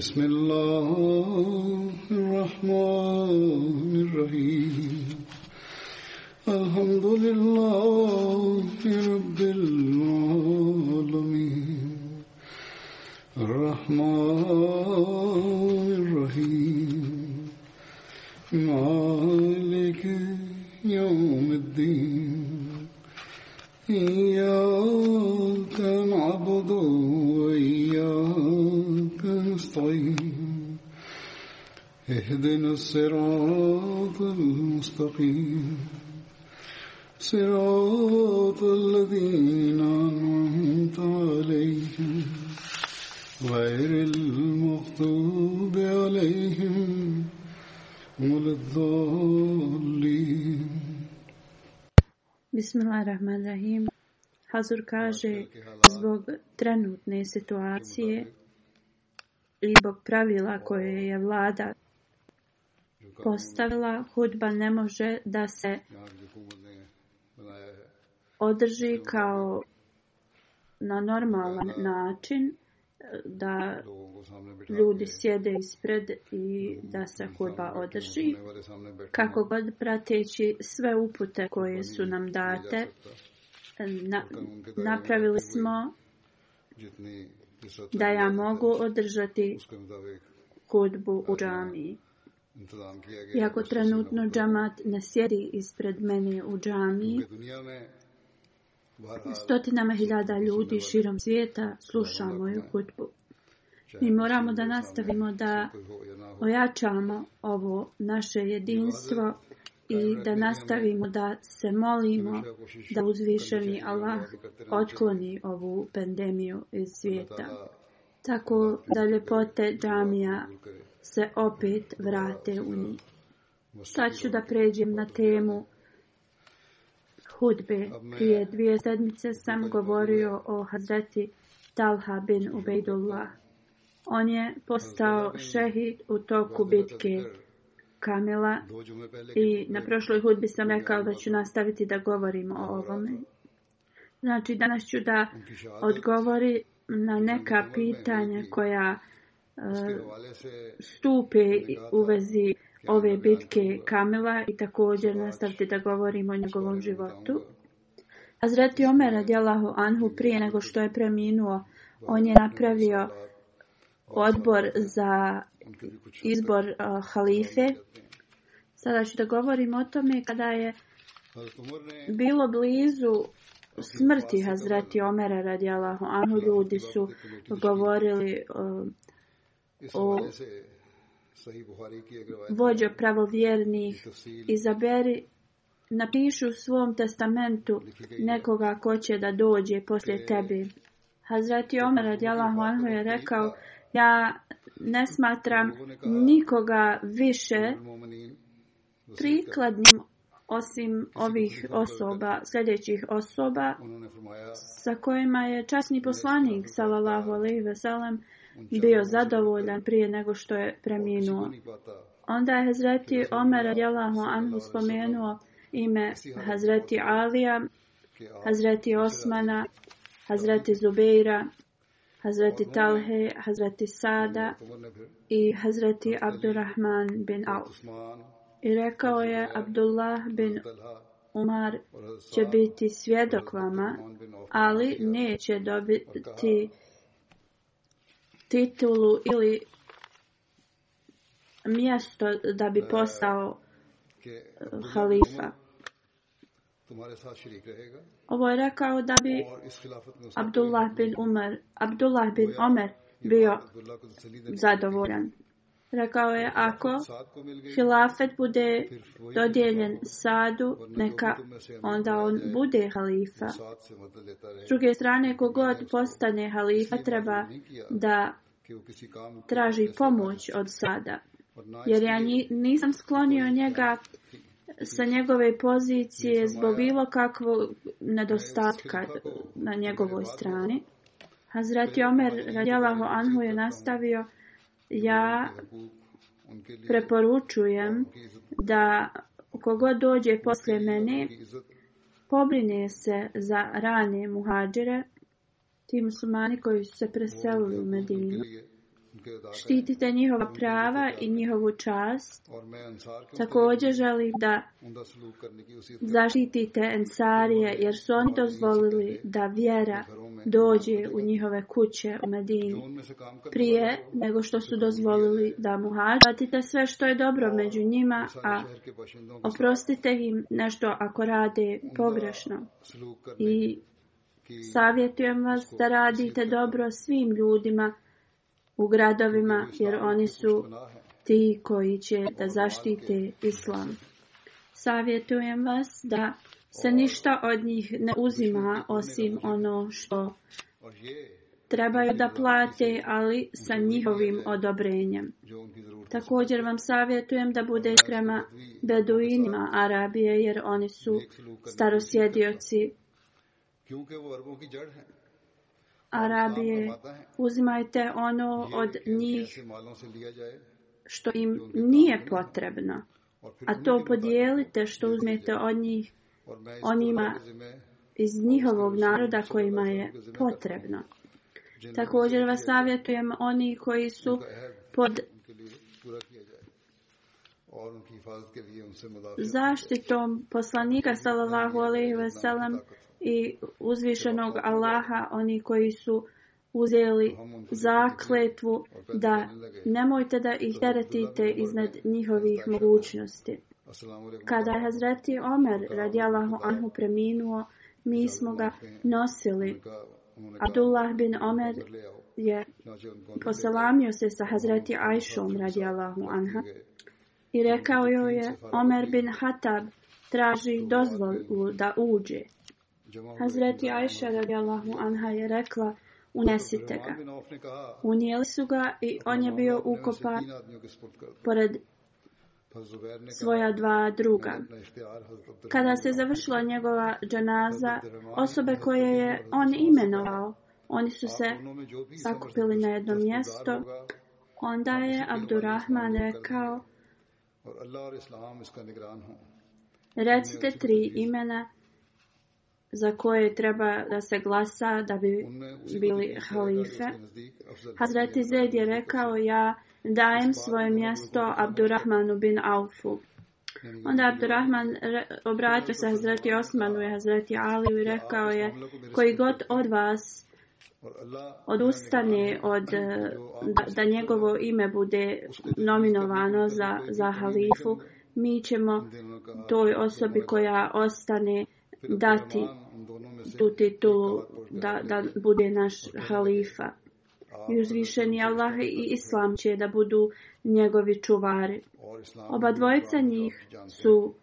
بسم الله الصراط المستقيم صراط الذين أنعمت عليهم غير المغضوب عليهم ولا الضالين بسم الله الرحمن الرحيم حضر كاجي زبوغ ترنوتني سيتواسيه i zbog pravila koje je vlada postavila, hudba ne može da se održi kao na normalan način, e, da ljudi sjede ispred i da se hudba održi. Kako god prateći sve upute koje su nam date, e, na, napravili smo da ja mogu znači, održati hudbu u džamiji. Iako trenutno džamat ne sjedi ispred mene u džamiji, stotinama hiljada ljudi širom svijeta sluša moju kutbu. Mi moramo da nastavimo da ojačamo ovo naše jedinstvo i da nastavimo da se molimo da uzvišeni Allah otkloni ovu pandemiju iz svijeta. Tako da ljepote džamija se opet vrate u njih. Sad ću da pređem na temu hudbe. Prije dvije sedmice sam govorio o Hazreti Talha bin Ubejdullah. On je postao šehid u toku bitke Kamila i na prošloj hudbi sam rekao da ću nastaviti da govorim o ovome. Znači, danas ću da odgovori na neka pitanja koja stupe u vezi ove bitke Kamila i također nastavite da govorimo o njegovom životu. Azreti Omer radijalahu Anhu prije nego što je preminuo, on je napravio odbor za izbor halife. Sada ću da govorim o tome kada je bilo blizu smrti Hazreti Omera radijalahu Anhu. Ljudi su govorili uh, o vođo pravovjernih izaberi napiši u svom testamentu nekoga ko će da dođe poslije e, tebi Hazreti Omer radijalahu anhu je rekao ja ne smatram nikoga više prikladnim osim ovih osoba sljedećih osoba ono sa kojima je časni poslanik sallallahu alejhi ve sellem bio zadovoljan prije nego što je preminuo. Onda je Hazreti Omer Jalahu Anhu spomenuo ime Hazreti Alija, Hazreti Osmana, Hazreti Zubeira, Hazreti Talhe, Hazreti Sada i Hazreti Abdurrahman bin Auf. I rekao je Abdullah bin Umar će biti svjedok vama, ali neće dobiti titulu ili mjesto da bi e, postao e, halifa. Ovo je rekao da bi Abdullah bin Umar, Abdullah bin Omer bio zadovoljan Rekao je, ako hilafet bude dodijeljen sadu, neka onda dakle, on bude halifa. S druge strane, dakle, kogod postane halifa, treba da traži pomoć od sada. Jer ja nisam sklonio njega sa njegove pozicije zbog bilo kakvog nedostatka na njegovoj strani. Hazreti Omer, radijalahu Anhu, je nastavio ja preporučujem da kogod dođe poslije mene pobrine se za rane muhađere, ti muslimani koji su se preselili u Medinu štitite njihova prava i njihovu čast. Također želim da zaštitite Ensarije jer su oni dozvolili da vjera dođe u njihove kuće u Medini prije nego što su dozvolili da mu hađu. Hvatite sve što je dobro među njima, a oprostite im nešto ako rade pogrešno. I savjetujem vas da radite dobro svim ljudima koji u gradovima jer oni su ti koji će da zaštite islam. Savjetujem vas da se ništa od njih ne uzima osim ono što trebaju da plate, ali sa njihovim odobrenjem. Također vam savjetujem da bude prema beduinima Arabije jer oni su starosjedioci. Kjunke vo arbo ki jad hai. Arabije, uzimajte ono od njih što im nije potrebno, a to podijelite što uzmete od njih onima iz njihovog naroda kojima je potrebno. Također vas savjetujem oni koji su pod zaštitom poslanika sallallahu alejhi ve sellem i uzvišenog Allaha, oni koji su uzeli zakletvu, da nemojte da ih teretite iznad njihovih mogućnosti. Kada je Hazreti Omer radi Allahu Anhu preminuo, mi smo ga nosili. Abdullah bin Omer je poselamio se sa Hazreti Ajšom radi Allahu Anha i rekao joj je Omer bin Hatab traži dozvolu da uđe. Hazreti Aisha radijallahu anha je rekla, unesite ga. Unijeli su ga i on je bio ukopa pored pa svoja dva druga. Kada se završila njegova džanaza, osobe koje je on imenovao, oni su se ono, sakupili na jedno mjesto, onda je Abdurrahman rekao, recite tri imena, za koje treba da se glasa da bi bili halife. Hazreti Zed je rekao, ja dajem svoje mjesto Abdurrahmanu bin Aufu. Onda Abdurrahman obratio se Hazreti Osmanu i Hazreti Aliju i rekao je, koji god od vas odustane od e, da, da njegovo ime bude nominovano za, za halifu, mi ćemo toj osobi koja ostane halifu dati tuti to da, da bude naš halifa. I uzvišeni Allah i Islam će da budu njegovi čuvari. Oba dvojica njih su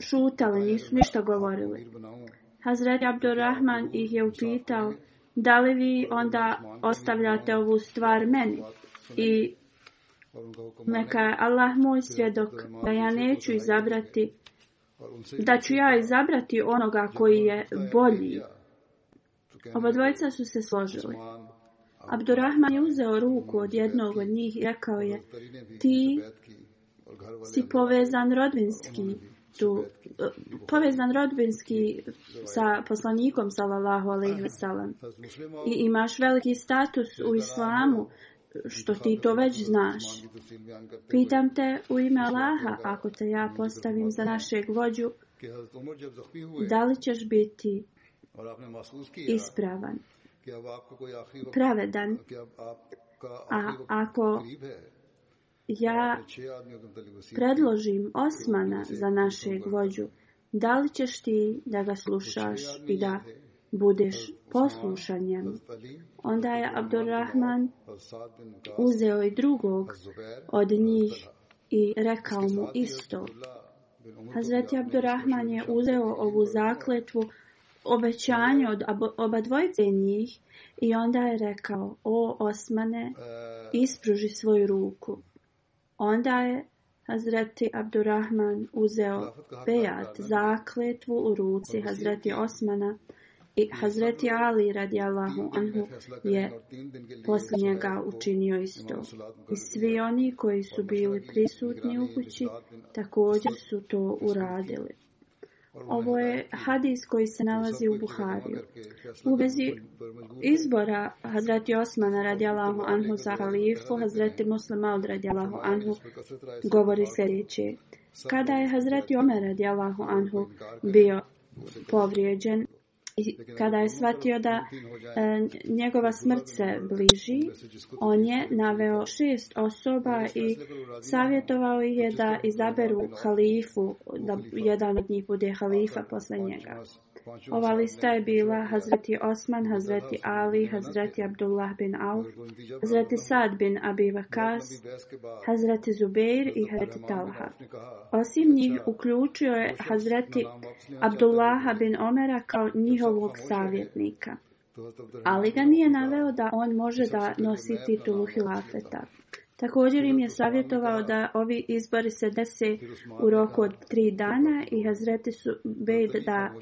šutali, nisu ništa govorili. Hazret Abdurrahman ih je upitao, da li vi onda ostavljate ovu stvar meni? I neka je Allah moj svjedok da ja neću izabrati da ću ja izabrati onoga koji je bolji. Oba dvojica su se složili. Abdurrahman je uzeo ruku od jednog od njih i rekao je, ti si povezan rodvinski, tu, povezan rodvinski sa poslanikom, salallahu alaihi wa sallam, i imaš veliki status u islamu, što ti to već znaš. Pitam te u ime Allaha, ako te ja postavim za našeg vođu, da li ćeš biti ispravan, pravedan, a ako ja predložim Osmana za našeg vođu, da li ćeš ti da ga slušaš i da budeš poslušan njemu. Onda je Abdurrahman uzeo i drugog od njih i rekao mu isto. Hazreti Abdurrahman je uzeo ovu zakletvu obećanje od oba dvojce njih i onda je rekao o Osmane e, ispruži svoju ruku. Onda je Hazreti Abdurrahman uzeo bejat zakletvu u ruci Hazreti Osmana I Hazreti Ali radijallahu anhu je poslije njega učinio isto. I svi oni koji su bili prisutni u kući također su to uradili. Ovo je hadis koji se nalazi u Buhariju. U vezi izbora Hazreti Osmana radijalahu anhu za halifu, Hazreti Muslima od radijalahu anhu govori sljedeće. Kada je Hazreti Omer radijalahu anhu bio povrijeđen I kada je shvatio da e, njegova smrt se bliži, on je naveo šest osoba i savjetovao je da izaberu halifu, da jedan od njih bude halifa posle njega. Ova lista je bila Hazreti Osman, Hazreti Ali, dakle, Hazreti Abdullah bin Auf, Hazreti Saad bin Abi Vakas, Hazreti Zubeir i Hazreti Talha. Osim njih uključio je Hazreti Abdullah bin Omera kao njihovog savjetnika. Ali ga nije naveo da on može da nosi titulu hilafeta. Također im je savjetovao da ovi izbori se dese u roku od tri dana i Hazreti su bejde da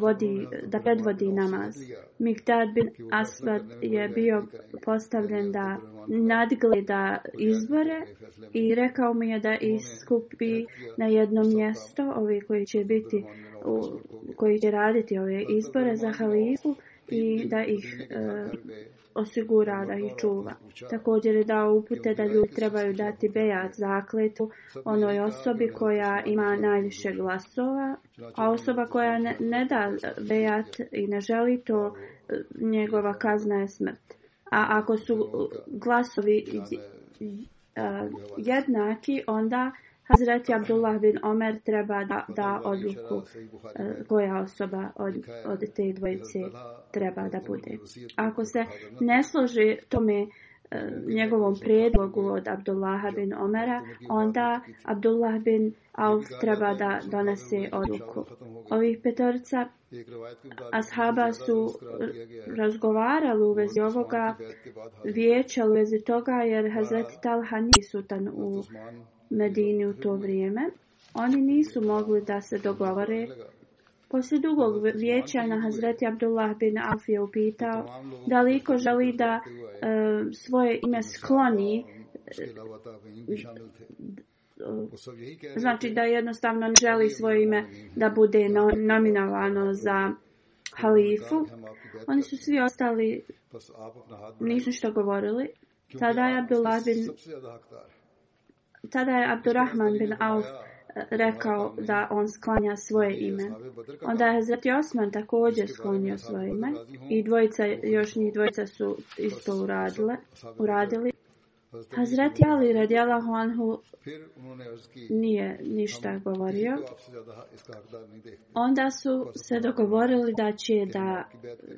vodi, da predvodi namaz. Miktad bin Aswad je bio postavljen da nadgleda izbore i rekao mu je da iskupi na jedno mjesto ove koji će biti u, koji će raditi ove izbore za halifu i da ih uh, osigura da ih čuva. Također je dao upute da ljudi trebaju dati bejat zakletu onoj osobi koja ima najviše glasova, a osoba koja ne, ne da bejat i ne želi to, e, njegova kazna je smrt. A ako su glasovi e, jednaki, onda... Hazreti Abdullah bin Omer treba da, da odluku e, koja osoba od, od te dvojice treba da bude. Ako se ne složi tome e, njegovom predlogu od Abdullaha bin Omera, onda Abdullah bin Auf treba da donese odluku. Ovih petorca ashaba su razgovarali u vezi ovoga, vijećali u vezi toga, jer Hazreti Talha nije sutan u Medini u to vrijeme, oni nisu mogli da se dogovore. Poslije dugog vječanja Hazreti Abdullah bin Auf je upitao da li iko želi da e, svoje ime skloni, e, znači da jednostavno ne želi svoje ime da bude no, nominovano za halifu. Oni su svi ostali, nisu što govorili. Tada je Abdullah bin Tada je Abdurrahman bin Auf e, rekao da on sklanja svoje ime. Onda je Hazreti Osman također sklonio svoje ime i dvojica, još njih dvojica su isto uradile, uradili. Hazreti Ali radijala Huanhu nije ništa govorio. Onda su se dogovorili da će da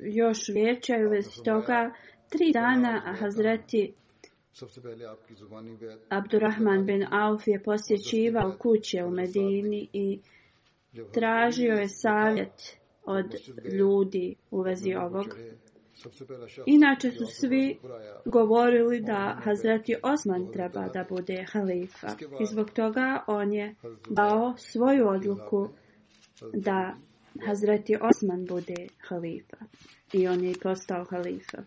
još vječaju vez toga tri dana Hazreti Abdurrahman bin Auf je posjećivao kuće u Medini i tražio je savjet od ljudi u vezi ovog. Inače su svi govorili da Hazreti Osman treba da bude halifa i zbog toga on je dao svoju odluku da Hazreti Osman bude halifa i on je i postao halifa.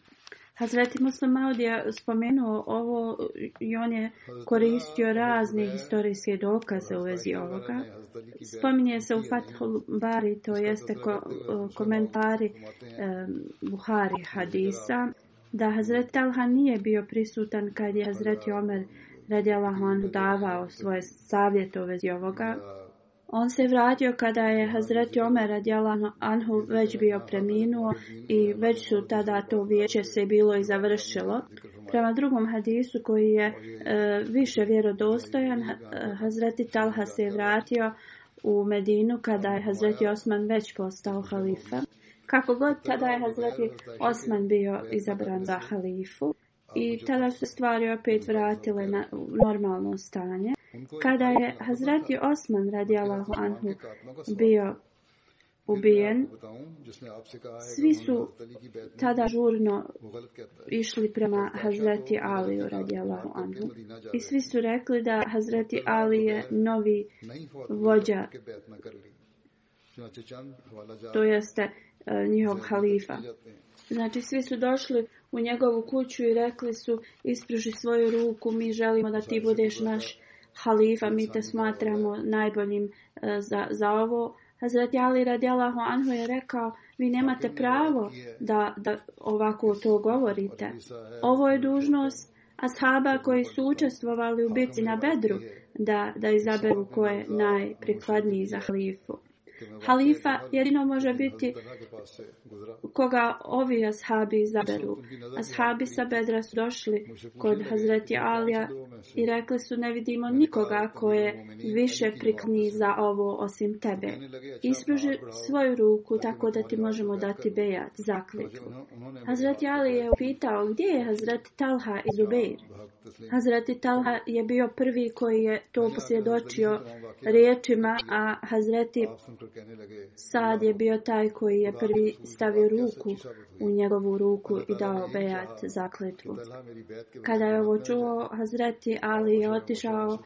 Hazreti Muslim Maudija spomenuo ovo i on je koristio razne historijske dokaze u vezi ovoga. Spominje se u Fathul Bari, to jeste ko, komentari um, Buhari hadisa, da Hazret Talha nije bio prisutan kad je Hazreti Omer radijalahu davao svoje savjete u vezi ovoga. On se vratio kada je Hazreti Omer Adjelano Anhu već bio preminuo i već su tada to vijeće se bilo i završilo. Prema drugom hadisu koji je e, više vjerodostojan, e, Hazreti Talha se vratio u Medinu kada je Hazreti Osman već postao halifa. Kako god tada je Hazreti Osman bio izabran za halifu i tada su stvari opet vratile na normalno stanje. Kada je Hazreti Osman radi Allahu Anhu bio ubijen, svi su tada žurno išli prema Hazreti Aliju radi Allahu Anhu i svi su rekli da Hazreti Ali je novi vođa, to jeste e, njihov halifa. Znači svi su došli u njegovu kuću i rekli su ispruži svoju ruku, mi želimo da ti budeš naš halifa halifa, mi te smatramo najboljim e, za, za ovo. Hazreti Ali radijalahu anhu je rekao, vi nemate pravo da, da ovako to govorite. E, ovo je dužnost ashaba koji su učestvovali u bici na bedru da, da izaberu ko je najprikladniji za halifu. Halifa jedino može biti koga ovi ashabi izaberu. Ashabi sa Bedra su došli kod Hazreti Alija i rekli su ne vidimo nikoga ko je više prikni za ovo osim tebe. Ispruži svoju ruku tako da ti možemo dati bejat, zakljetku. Hazreti Ali je upitao gdje je Hazreti Talha iz Ubeir. Hazreti Talha je bio prvi koji je to posvjedočio riječima, a Hazreti Sad je bio taj koji je prvi stavio ruku u njegovu ruku i dao bejat zakletvu. Kada je ovo čuo, Hazreti Ali je otišao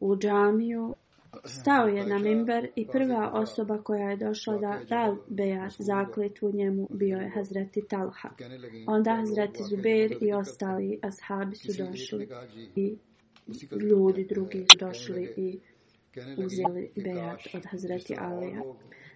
u džamiju, stao je na mimber i pa prva osoba koja je došla da da bejat zakletvu njemu bio je Hazreti Talha. Onda Hazreti Zubir i ostali ashabi su došli i ljudi drugi došli i došli uzeli bejat od Hazreti Alija.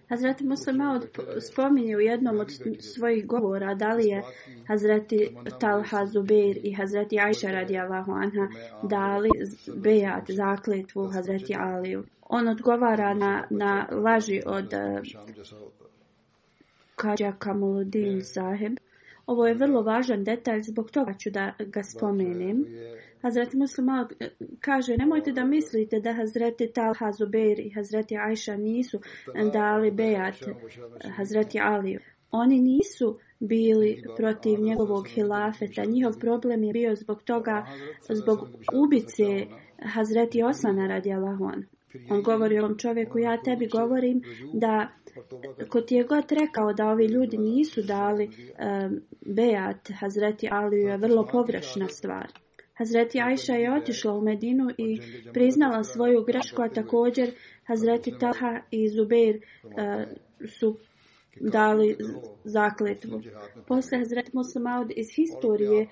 Hazreti Musa Maud spominje u jednom od svojih govora da li je Hazreti Talha Zubeir i Hazreti Ajša radijalahu anha dali bejat zakletvu Hazreti Aliju. On odgovara na, na laži od uh, Kađa Kamuludin Zaheb. Ovo je vrlo važan detalj, zbog toga ću da ga spomenim. Hazreti Muslima kaže, nemojte da mislite da Hazreti Talha Zubair i Hazreti Aisha nisu dali bejat Hazreti Aliju. Oni nisu bili protiv njegovog hilafeta. Njihov problem je bio zbog toga, zbog ubice Hazreti Osmana radijalahu on. On govori ovom čovjeku, ja tebi govorim da Ko ti je god rekao da ovi ljudi nisu dali e, bejat Hazreti Aliju je vrlo pogrešna stvar. Hazreti Ajša je otišla u Medinu i priznala svoju grešku, a također Hazreti Talha i Zubir e, su dali zakletvu. Posle Hazreti Muslimaud iz historije e,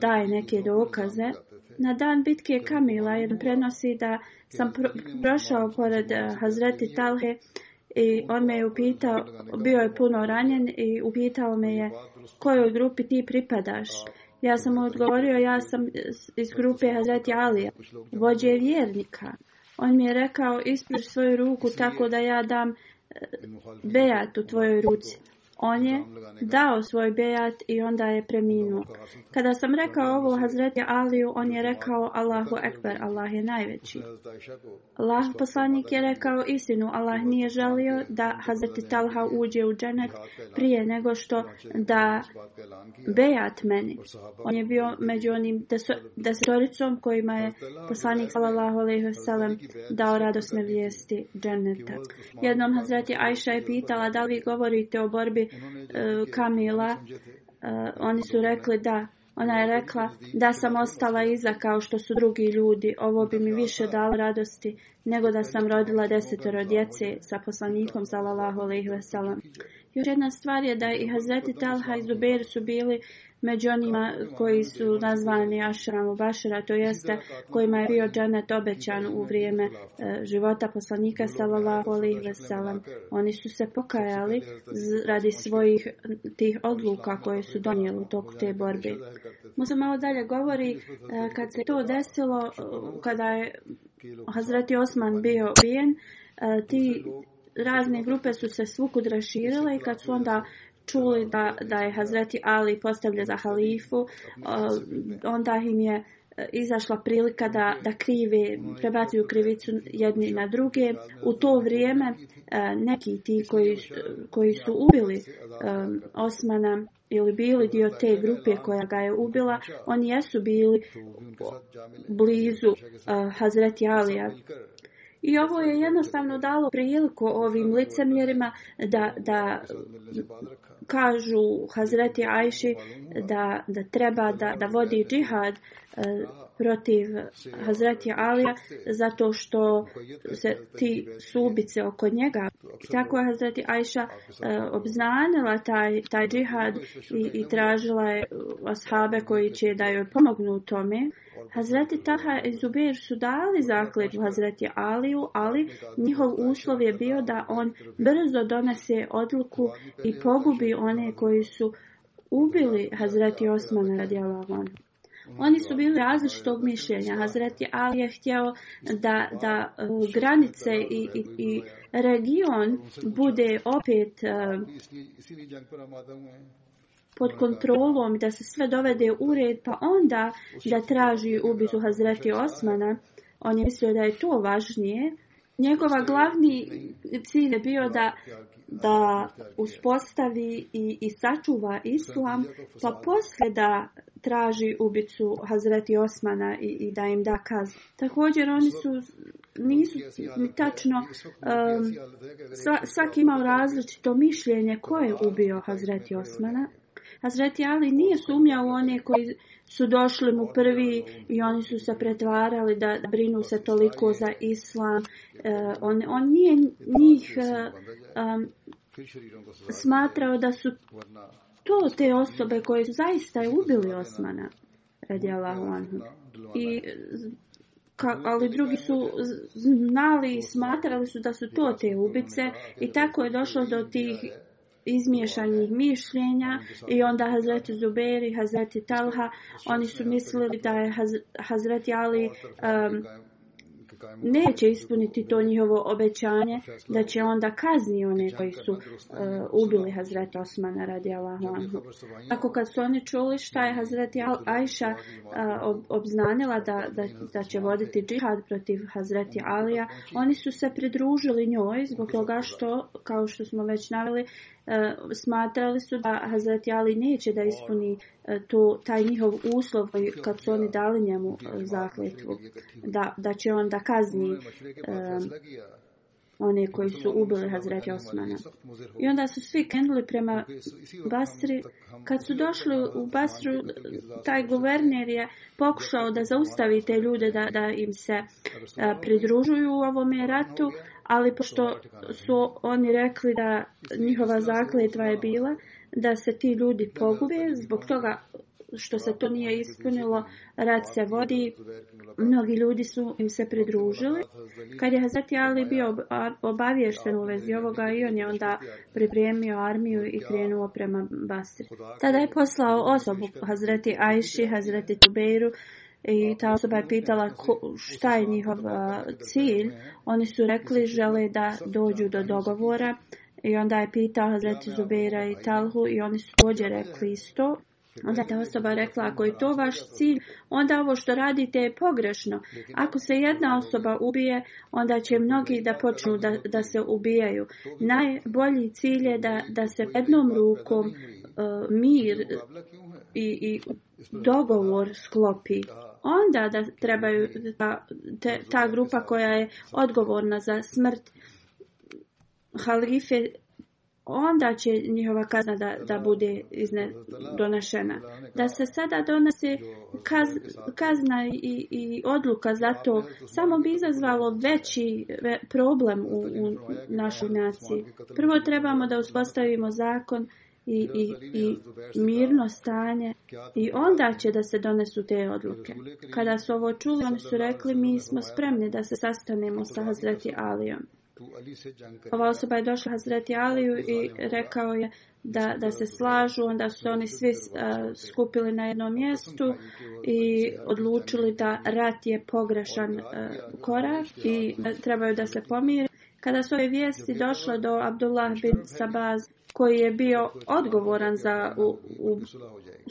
daje neke dokaze. Na dan bitke Kamila jedan prenosi da sam pro prošao pored e, Hazreti Talhe I on me je upitao, bio je puno ranjen i upitao me je kojoj grupi ti pripadaš. Ja sam mu odgovorio, ja sam iz grupe Hazreti Alija, vođe vjernika. On mi je rekao, ispriš svoju ruku tako da ja dam eh, bejat u tvojoj ruci. On je dao svoj bejat i onda je preminuo. Kada sam rekao ovo Hazreti Aliju, on je rekao Allahu Ekber, Allah je najveći. Allah poslanik je rekao istinu, Allah nije želio da Hazreti Talha uđe u dženet prije nego što da bejat meni. On je bio među onim desetoricom kojima je poslanik sallallahu alaihi wasallam dao radosne vijesti dženeta. Jednom Hazreti Aisha je pitala da li govorite o borbi Ono e, kamila. E, oni su rekli da. Ona je rekla da sam ostala iza kao što su drugi ljudi. Ovo bi mi više dalo radosti nego da sam rodila desetoro djece sa poslanikom za lalahu alaihi veselam. Još jedna stvar je da i Hazreti Talha i Zubair su bili uh, među onima koji su nazvani Ašramu Bašara, to jeste kojima je bio džanet obećan u vrijeme e, života poslanika Salala Polih Veselam. Oni su se pokajali radi svojih tih odluka koje su donijeli u toku te borbe. Musa malo dalje govori, e, kad se to desilo, kada je Hazreti Osman bio bijen, e, ti razne grupe su se svukud raširile i kad su onda čuli da, da je Hazreti Ali postavlja za halifu, onda im je e, izašla prilika da, da krive, prebacuju krivicu jedni na druge. U to vrijeme e, neki ti koji, koji su ubili e, Osmana ili bili dio te grupe koja ga je ubila, oni jesu bili blizu Hazreti Alija. I ovo je jednostavno dalo priliku ovim licemjerima da, da kažu Hazreti Ajši da, da treba da, da vodi džihad e, protiv Hazreti Alija zato što se ti subice oko njega. Tako je Hazreti Ajša e, obznanila taj, taj džihad i, i tražila je ashabe koji će da joj pomognu u tome. Hazreti Taha i Zubir su dali zakljetu Hazreti Aliju, ali njihov uslov je bio da on brzo donese odluku i pogubi one koji su ubili Hazreti Osmana radijalavan. Oni su bili različitog mišljenja. Hazreti Ali je htjeo da, da granice i, i, i region bude opet uh, pod kontrolom, da se sve dovede u red, pa onda da traži ubizu Hazreti Osmana. On je mislio da je to važnije. Njegova glavni cilj je bio da, da uspostavi i, i sačuva islam, pa poslije da traži ubicu Hazreti Osmana i, i da im da kaznu. Također oni su nisu ni tačno um, svaki imao različito mišljenje ko je ubio Hazreti Osmana Hazreti Ali nije sumnjao u one koji su došli mu prvi i oni su se pretvarali da brinu se toliko za islam. E, on, on nije njih um, smatrao da su to te osobe koje su zaista ubili Osmana radi Allahu I Ka, ali drugi su znali i smatrali su da su to te ubice i tako je došlo do tih izmiješanih mišljenja i onda Hazreti Zubair i Hazreti Talha, oni su mislili da je Hazreti Ali um, neće ispuniti to njihovo obećanje, da će onda kazni one koji su uh, ubili Hazreti Osmana radi Allahomu. Tako kad su oni čuli šta je Hazreti Ajša uh, e, ob obznanila da, da, da će voditi džihad protiv Hazreti Alija, oni su se pridružili njoj zbog toga što, kao što smo već navili, uh, Eh, smatrali su da Hazreti Ali neće da ispuni eh, to taj njihov uslov kad su oni dali njemu eh, zakletvu da, da će on da kazni um, one koji su ubili Hazreti Osmana. I onda su svi krenuli prema Basri. Kad su došli u Basru, taj guverner je pokušao da zaustavi te ljude da, da im se a, pridružuju u ovome ratu, ali pošto su oni rekli da njihova zakletva je bila da se ti ljudi pogube zbog toga što se to nije ispunilo rad se vodi mnogi ljudi su im se pridružili kad je Hazreti Ali bio obaviješten u vezi ovoga i on je onda pripremio armiju i krenuo prema Basri tada je poslao osobu Hazreti Ajši Hazreti Tubeiru I ta osoba je pitala ko, šta je njihov uh, cilj. Oni su rekli žele da dođu do dogovora. I onda je pitao Hazret Zubira i Talhu i oni su dođe rekli isto. Onda ta osoba rekla ako je to vaš cilj, onda ovo što radite je pogrešno. Ako se jedna osoba ubije, onda će mnogi da počnu da, da se ubijaju. Najbolji cilj je da, da se jednom rukom uh, mir i, i dogovor sklopi, onda da trebaju da te, ta grupa koja je odgovorna za smrt Halife, onda će njihova kazna da, da bude izne, donešena. Da se sada donese kaz, kazna i, i odluka za to, samo bi izazvalo veći problem u, u našoj naciji. Prvo trebamo da uspostavimo zakon uh, i, i, i mirno stanje i onda će da se donesu te odluke. Kada su ovo čuli, oni su rekli mi smo spremni da se sastanemo sa Hazreti Alijom. Ova osoba je došla Hazreti Aliju i rekao je da, da se slažu, onda su oni svi uh, skupili na jednom mjestu i odlučili da rat je pogrešan uh, korak i da trebaju da se pomire. Kada su ove vijesti došle do Abdullah bin Sabaz, koji je bio odgovoran za u, u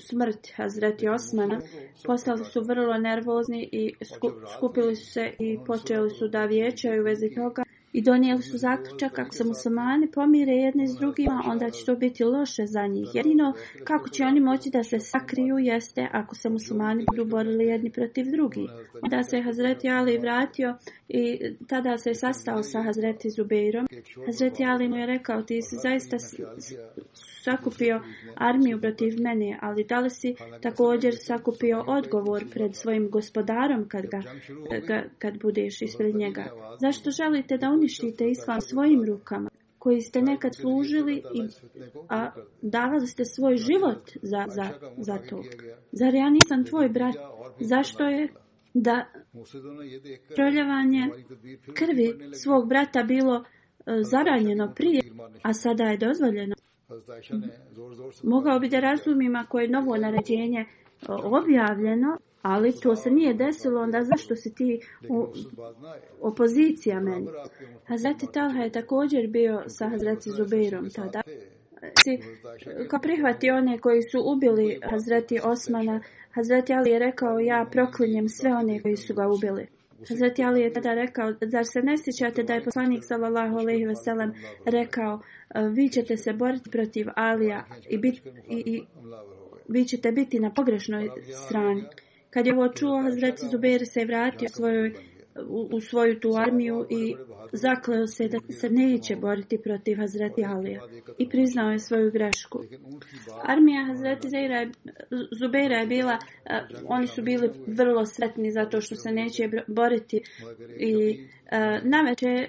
smrt Hazreti Osmana, postali su vrlo nervozni i sku, skupili su se i počeli su da vijećaju u vezi toga. I donijeli su zaključak kako se musulmani pomire jedni s drugima, onda će to biti loše za njih. Jedino kako će oni moći da se sakriju jeste ako se musulmani budu borili jedni protiv drugih. Onda se Hazreti Ali vratio i tada se je sastao sa Hazreti Zubeirom. Hazreti Ali mu je rekao ti si zaista sakupio armiju protiv mene, ali da li si također sakupio odgovor pred svojim gospodarom kad, ga, kad budeš ispred njega? Zašto želite da oni uništite islam svojim rukama koji ste nekad služili i a, davali ste svoj život za, za, za to. Zar ja nisam tvoj brat? Zašto je da proljavanje krvi svog brata bilo e, zaranjeno prije, a sada je dozvoljeno? Mogao bi da razumim ako je novo naređenje e, objavljeno, Ali to se nije desilo, onda zašto si ti u opozicija meni? Hazreti Talha je također bio sa Hazreti Zubeirom tada. Si, ka prihvati one koji su ubili Hazreti Osmana, Hazreti Ali je rekao, ja proklinjem sve one koji su ga ubili. Hazreti Ali je tada rekao, zar se ne sjećate da je poslanik sallallahu alaihi ve sellem rekao, vi ćete se boriti protiv Alija i, bit, i, i vi ćete biti na pogrešnoj strani. Kad je ovo čuo, Hazreti Zubair se vratio svojoj u svoju tu armiju i zakleo se da se neće boriti protiv Hazreti Alija i priznao je svoju grešku. Armija Hazreti Zaira je, Zubeira je bila, oni su bili vrlo sretni zato što se neće boriti i naveče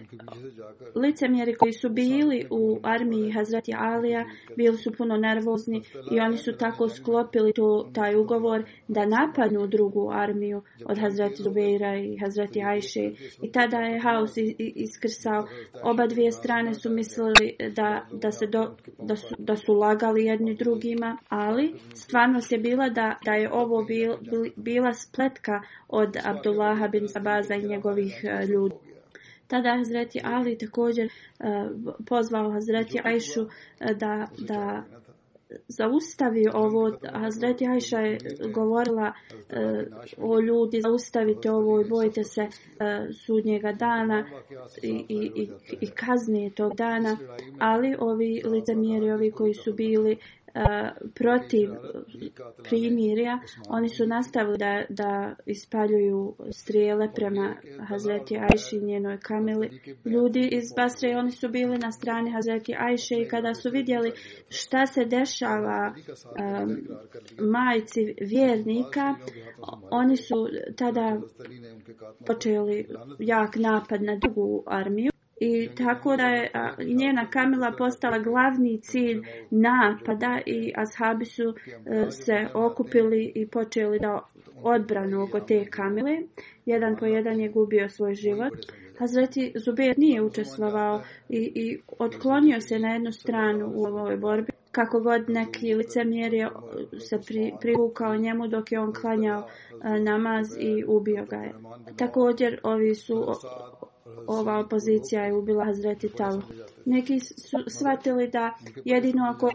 licemjeri koji su bili u armiji Hazreti Alija bili su puno nervozni i oni su tako sklopili to, taj ugovor da napadnu drugu armiju od Hazreti Zubeira i Hazreti Alija Ajše. I tada je haos iskrsao. Oba dvije strane su mislili da, da, se do, da, su, da su lagali jedni drugima, ali stvarnost je bila da, da je ovo bil, bil, bila spletka od Abdullaha bin Sabaza i njegovih e, ljudi. Tada je Hazreti Ali također uh, pozvao Hazreti Ajšu uh, da, da zaustavi ovo, Hazreti Ajša je govorila e, o ljudi, zaustavite ovo i bojite se e, sudnjega dana i, i, i kaznije tog dana, ali ovi licemjeri, ovi koji su bili protiv primirja, oni su nastavili da, da ispaljuju strijele prema Hazreti Ajši i njenoj kamili. Ljudi iz Basre oni su bili na strani Hazreti Ajše i kada su vidjeli šta se dešava um, majci vjernika, oni su tada počeli jak napad na drugu armiju i tako da je njena kamila postala glavni cilj napada i ashabi su e, se okupili i počeli da odbranu oko te kamile. Jedan po jedan je gubio svoj život. Hazreti Zubir nije učestvovao i, i otklonio se na jednu stranu u ovoj borbi. Kako god neki licemjer je se pri, privukao njemu dok je on klanjao e, namaz i ubio ga je. Također ovi su... O, ova opozicija je ubila Hazreti Talu. Neki su shvatili da jedino ako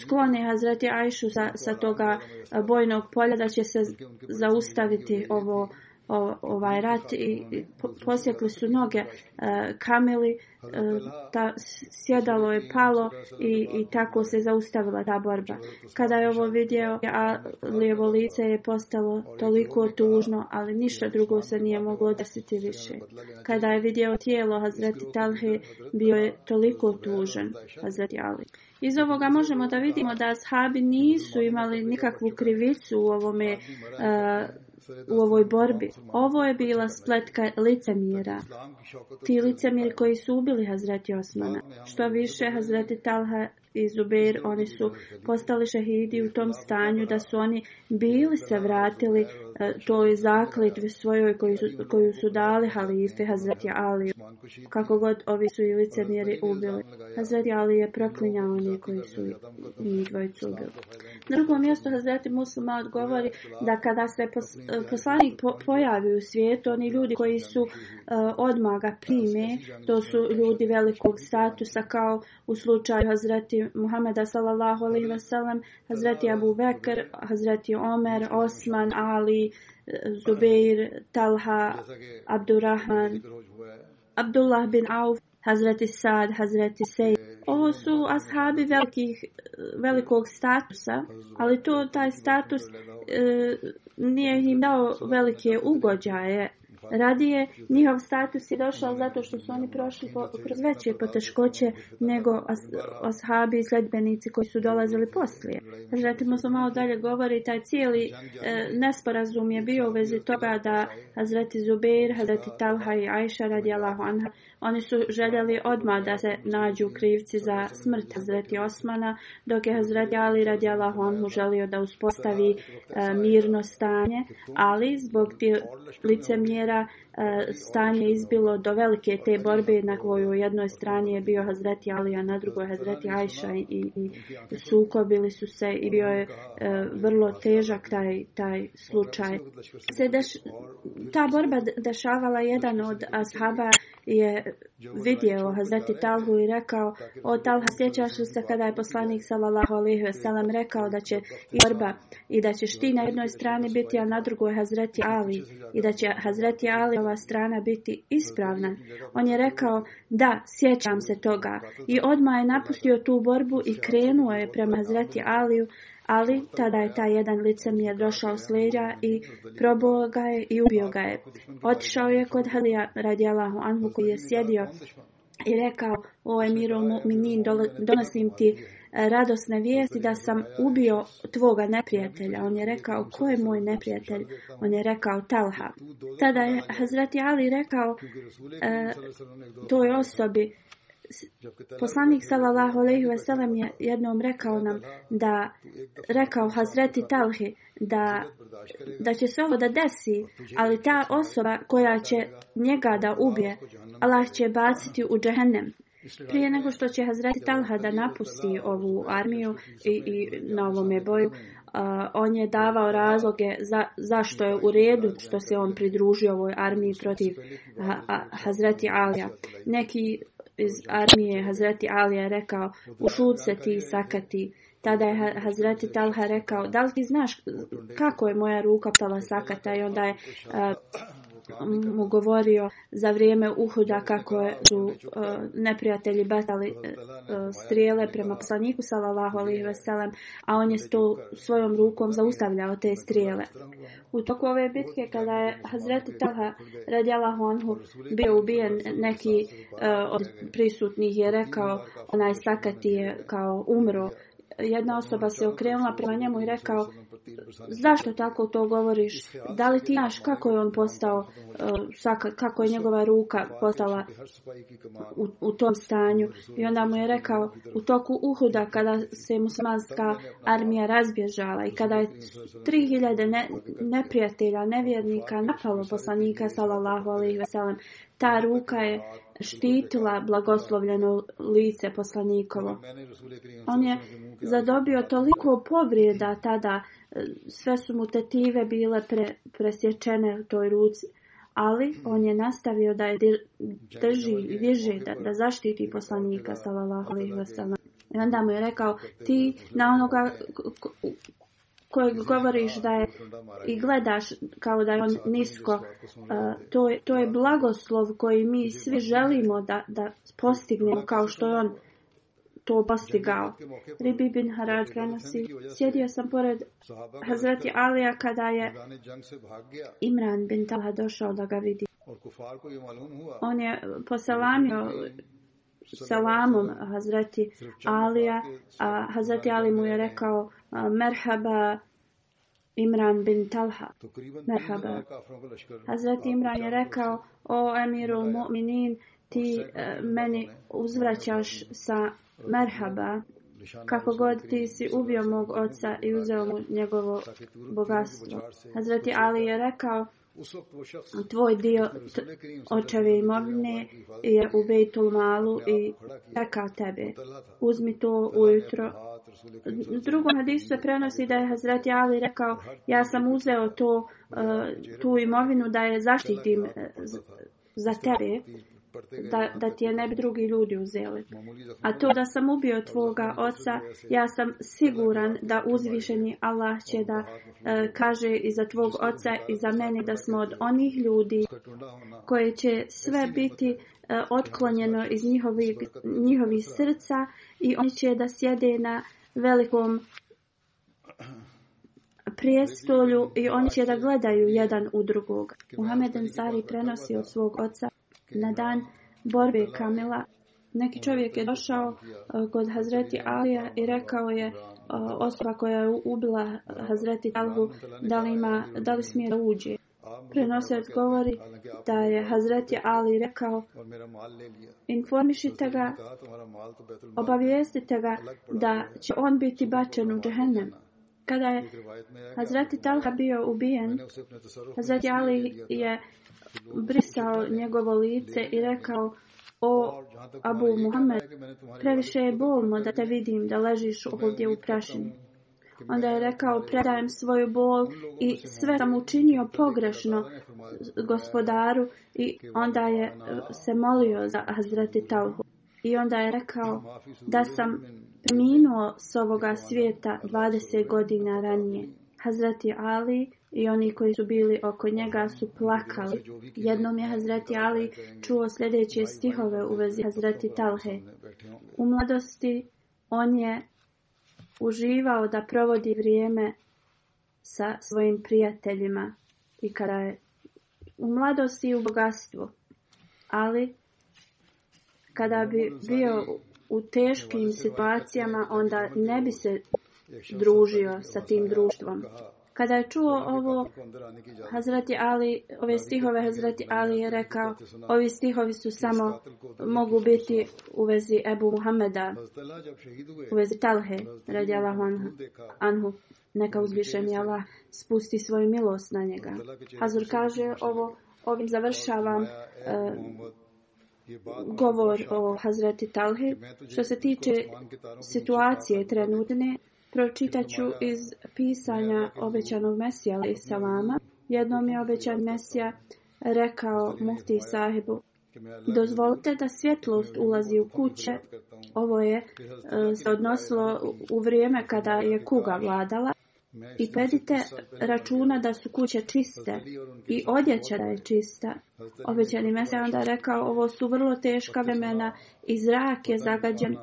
sklone Hazreti Ajšu sa, sa toga bojnog polja da će se zaustaviti ovo uh, o, ovaj rat i po, posjekli su noge e, kameli, e, ta, sjedalo je palo i, i tako se zaustavila ta borba. Kada je ovo vidio, a lijevo lice je postalo toliko tužno, ali ništa drugo se nije moglo desiti više. Kada je vidio tijelo Hazreti Talhe, bio je toliko tužan Hazreti Ali. Iz ovoga možemo da vidimo da ashabi nisu imali nikakvu krivicu u ovome uh, u ovoj borbi. Ovo je bila spletka licemira. Ti licemiri koji su ubili Hazreti Osmana. Što više Hazreti Talha i Zubir, oni su postali šahidi u tom stanju da su oni bili se vratili E, toj zakletvi svojoj koju su, koju su dali halife Hazreti Ali. Kako god ovi su i lice mjeri ubili. Hazreti Ali je proklinjao oni koji su njih dvojicu ubili. Drugo mjesto Hazreti Muslima odgovori da kada se pos, e, poslanik po, pojavi u svijetu, oni ljudi koji su uh, e, odmaga prime, to su ljudi velikog statusa kao u slučaju Hazreti Muhameda sallallahu alaihi wa sallam, Hazreti Abu Bekr, Hazreti Omer, Osman, Ali, Zubeir, Talha, Abdurrahman, Abdullah bin Auf, Hazreti Sad, Hazreti Sej. Ovo su ashabi velikih, velikog statusa, ali to taj status e, nije im dao velike ugođaje, Radije njihov status je došao zato što su oni prošli kroz veće poteškoće nego as, ashabi i sledbenici koji su dolazili poslije. Hazretimo se malo dalje govori, taj cijeli e, nesporazum je bio u vezi toga da Hazreti Zubir, Hazreti Talha i Aisha radijalahu anha, oni su željeli odmah da se nađu krivci za smrt Hazreti Osmana, dok je Hazreti Ali radijalahu anhu želio da uspostavi e, mirno stanje, ali zbog lice mjera E, stanje izbilo do velike te borbe na kojoj u jednoj strani je bio Hazreti Alija, na drugoj Hazreti Ajša i, i sukobili su se i bio je e, vrlo težak taj, taj slučaj. Se deš, ta borba dešavala jedan od ashaba je vidio Hazreti Talhu i rekao, o Talha sjećaš se kada je poslanik sallallahu alaihi veselam rekao da će i borba i da ćeš ti na jednoj strani biti, a na drugoj Hazreti Ali i da će Hazreti Ali ova strana biti ispravna. On je rekao, da, sjećam se toga i odmah je napustio tu borbu i krenuo je prema Hazreti Aliju Ali tada je taj jedan licemir došao s leđa i probao ga je i ubio ga je. Otišao je kod Halija radijalahu Anhu koji je sjedio i rekao o emiru Minin donosim ti e, radosne vijesti da sam ubio tvoga neprijatelja. On je rekao ko je moj neprijatelj? On je rekao Talha. Tada je Hazreti Ali rekao e, toj osobi Poslanik sallallahu alejhi ve sellem je jednom rekao nam da rekao Hazreti Talhi da da će se ovo da desi, ali ta osoba koja će njega da ubije, Allah će baciti u džehennem. Prije nego što će Hazreti Talha da napusti ovu armiju i, i na ovome boju, uh, on je davao razloge za, zašto je u redu što se on pridružio ovoj armiji protiv ha, ha, Hazreti Alija. Neki iz armije Hazreti Alija rekao, usud se ti sakati. Tada je Hazreti Talha rekao, da li ti znaš kako je moja ruka pala sakata i onda je... Uh, mu mm, govorio za vrijeme Uhuda kako su e, neprijatelji batali e, strijele prema poslaniku sallallahu alejhi ve sellem a on je to svojom rukom zaustavljao te strijele u toku ove bitke kada je Hazret Taha radijallahu anhu bio ubijen neki e, od prisutnih je rekao onaj sakati je kao umro jedna osoba se okrenula prema njemu i rekao Zašto tako to govoriš? Da li ti znaš kako je on postao, uh, kako je njegova ruka postala u, u tom stanju? I onda mu je rekao, u toku Uhuda, kada se muslimanska armija razbježala i kada je 3000 neprijatelja, nevjernika napalo poslanika, salallahu alaihi veselam, ta ruka je štitila blagoslovljeno lice poslanikovo. On je zadobio toliko povrijeda tada sve su mu tetive bile pre, presječene u toj ruci. Ali hmm. on je nastavio da je drži i viže da, da zaštiti poslanika sallallahu alejhi ve sellem. I onda mu je rekao ti na onoga kojeg govoriš da je i gledaš kao da je on nisko to je to je blagoslov koji mi svi želimo da da postignemo kao što je on to postigao. Ribi bin Harad prenosi, sjedio sam pored Hazreti Alija kada je Imran bin Talha došao da ga vidi. On je poselamio selamom Hazreti Alija, a Hazreti Ali mu je rekao merhaba Imran bin Talha. Merhaba. Hazreti Imran je rekao o emiru mu'minin ti e, meni uzvraćaš sa Merhaba, kako god ti si ubio mog oca i uzeo mu njegovo bogatstvo. Hazreti Ali je rekao, tvoj dio očeve imovine je u Bejtul Malu i čeka tebe. Uzmi to ujutro. Drugo hadisu se prenosi da je Hazreti Ali rekao, ja sam uzeo to, e, tu imovinu da je zaštitim e, za tebe da, da ti je ne bi drugi ljudi uzeli. A to da sam ubio tvoga oca, ja sam siguran da uzvišeni Allah će da e, kaže i za tvog oca i za mene da smo od onih ljudi koje će sve biti e, otklonjeno iz njihovih njihovi srca i oni će da sjede na velikom prijestolju i oni će da gledaju jedan u drugog. Muhammeden Sari prenosi od svog oca Na dan borbe Kamila neki čovjek je došao eh, kod Hazreti Alija i rekao je eh, osoba koja je ubila Hazreti Talhu da li, ima, da li smije da uđe. Prenosec govori da je Hazreti Ali rekao informišite ga, obavijestite ga da će on biti bačen u džehennem. Kada je Hazreti Talha bio ubijen, Hazreti Ali je brisao njegovo lice i rekao O Abu Muhammed, previše je bolno da te vidim da ležiš ovdje u prašini. Onda je rekao, predajem svoju bol i sve sam učinio pogrešno gospodaru i onda je e, se molio za Hazreti Talhu. I onda je rekao da sam preminuo s ovoga svijeta 20 godina ranije. Hazreti Ali i oni koji su bili oko njega su plakali. Jednom je Hazreti Ali čuo sljedeće stihove u vezi Hazreti Talhe. U mladosti on je uživao da provodi vrijeme sa svojim prijateljima i kada je u mladosti i u bogatstvu, ali kada bi bio u teškim situacijama, onda ne bi se družio sa tim društvom. Kada je čuo ovo, Hazreti Ali, ove stihove Hazreti Ali je rekao, ovi stihovi su samo, mogu biti u vezi Ebu Muhammeda, u vezi Talhe, radi Allah Anhu, neka uzvišen je Allah, spusti svoju milost na njega. Hazur kaže, ovo, ovim završavam eh, govor o Hazreti Talhe, što se tiče situacije trenutne, Pročitaću iz pisanja obećanog Mesija i Salama. Jednom je obećan Mesija rekao Mufti sahibu, dozvolite da svjetlost ulazi u kuće. Ovo je e, se odnosilo u vrijeme kada je kuga vladala. I pedite računa da su kuće čiste i odjeća da je čista. Obećani Mesija onda rekao, ovo su vrlo teška vremena i zrak je zagađen.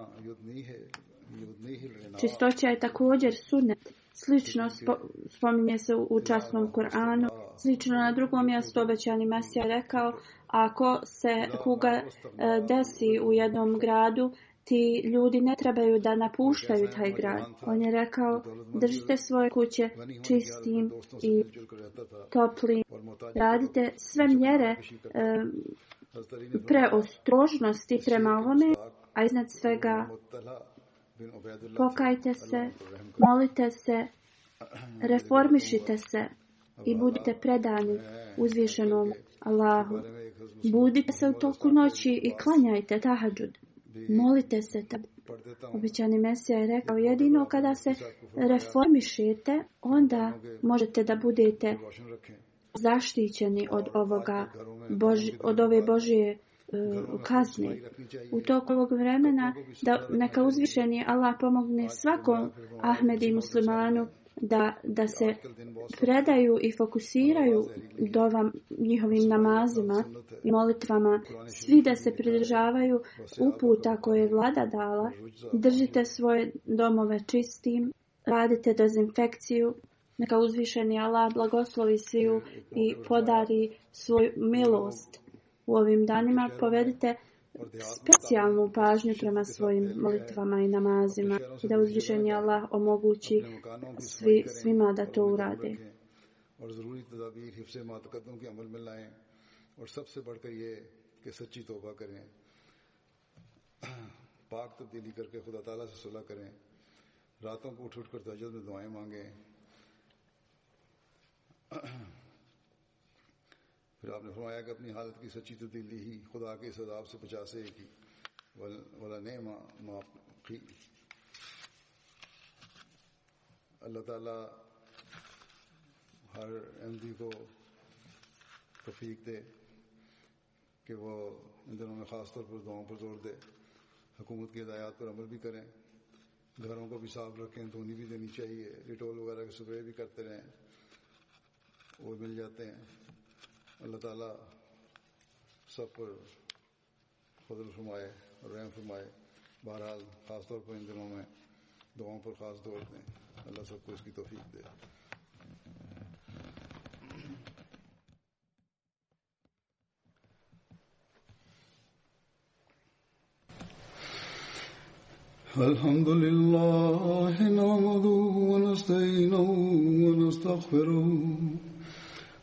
Čistoća je također sunet. Slično spo, spominje se u učasnom Kur'anu. Slično na drugom mjestu obećani Mesija rekao, ako se kuga e, desi u jednom gradu, ti ljudi ne trebaju da napuštaju taj grad. On je rekao, držite svoje kuće čistim i toplim. Radite sve mjere e, preostrožnosti prema ovome, a iznad svega Pokajte se, molite se, reformišite se i budite predani uzvišenom Allahu. Budite se u toku noći i klanjajte tahadžud. Molite se. Običani Mesija je rekao, jedino kada se reformišite, onda možete da budete zaštićeni od ovoga Boži, od ove Božije u kazni. U toku ovog vremena da neka uzvišeni Allah pomogne svakom Ahmedi i muslimanu da, da se predaju i fokusiraju dovam njihovim namazima i molitvama. Svi da se pridržavaju uputa koje je vlada dala. Držite svoje domove čistim. Radite dezinfekciju. Neka uzvišeni Allah blagoslovi siju i podari svoju milost u ovim danima, povedite specijalnu pažnju prema svojim molitvama i namazima i da uzvišeni Allah omogući svi, svima da to urade. اور ضروری تدابیر حفظ ماتقدم کے عمل میں لائیں اور سب سے بڑھ کر یہ کہ سچی توبہ کریں پاک تبدیلی کر کے خدا تعالیٰ سے صلح کریں راتوں کو اٹھ اٹھ کر تجد میں دعائیں مانگیں پھر آپ نے فرمایا کہ اپنی حالت کی سچی تبدیلی ہی خدا کے اس عذاب سے پچاسے کی والا نے معافی اللہ تعالیٰ ہر ایم دی کو تفیق دے کہ وہ ان دنوں میں خاص طور پر دعاؤں پر زور دے حکومت کی ہدایات پر عمل بھی کریں گھروں کو بھی صاف رکھیں دھونی بھی دینی چاہیے ڈیٹول وغیرہ کے سپرے بھی کرتے رہیں وہ مل جاتے ہیں اللہ تعالیٰ سب پر فضل فرمائے اور رحم فرمائے بہرحال خاص طور پر ان دنوں میں دعاؤں پر خاص طور دیں اللہ سب کو اس کی توفیق دے الحمد لله نعمده ونستعینه ونستغفره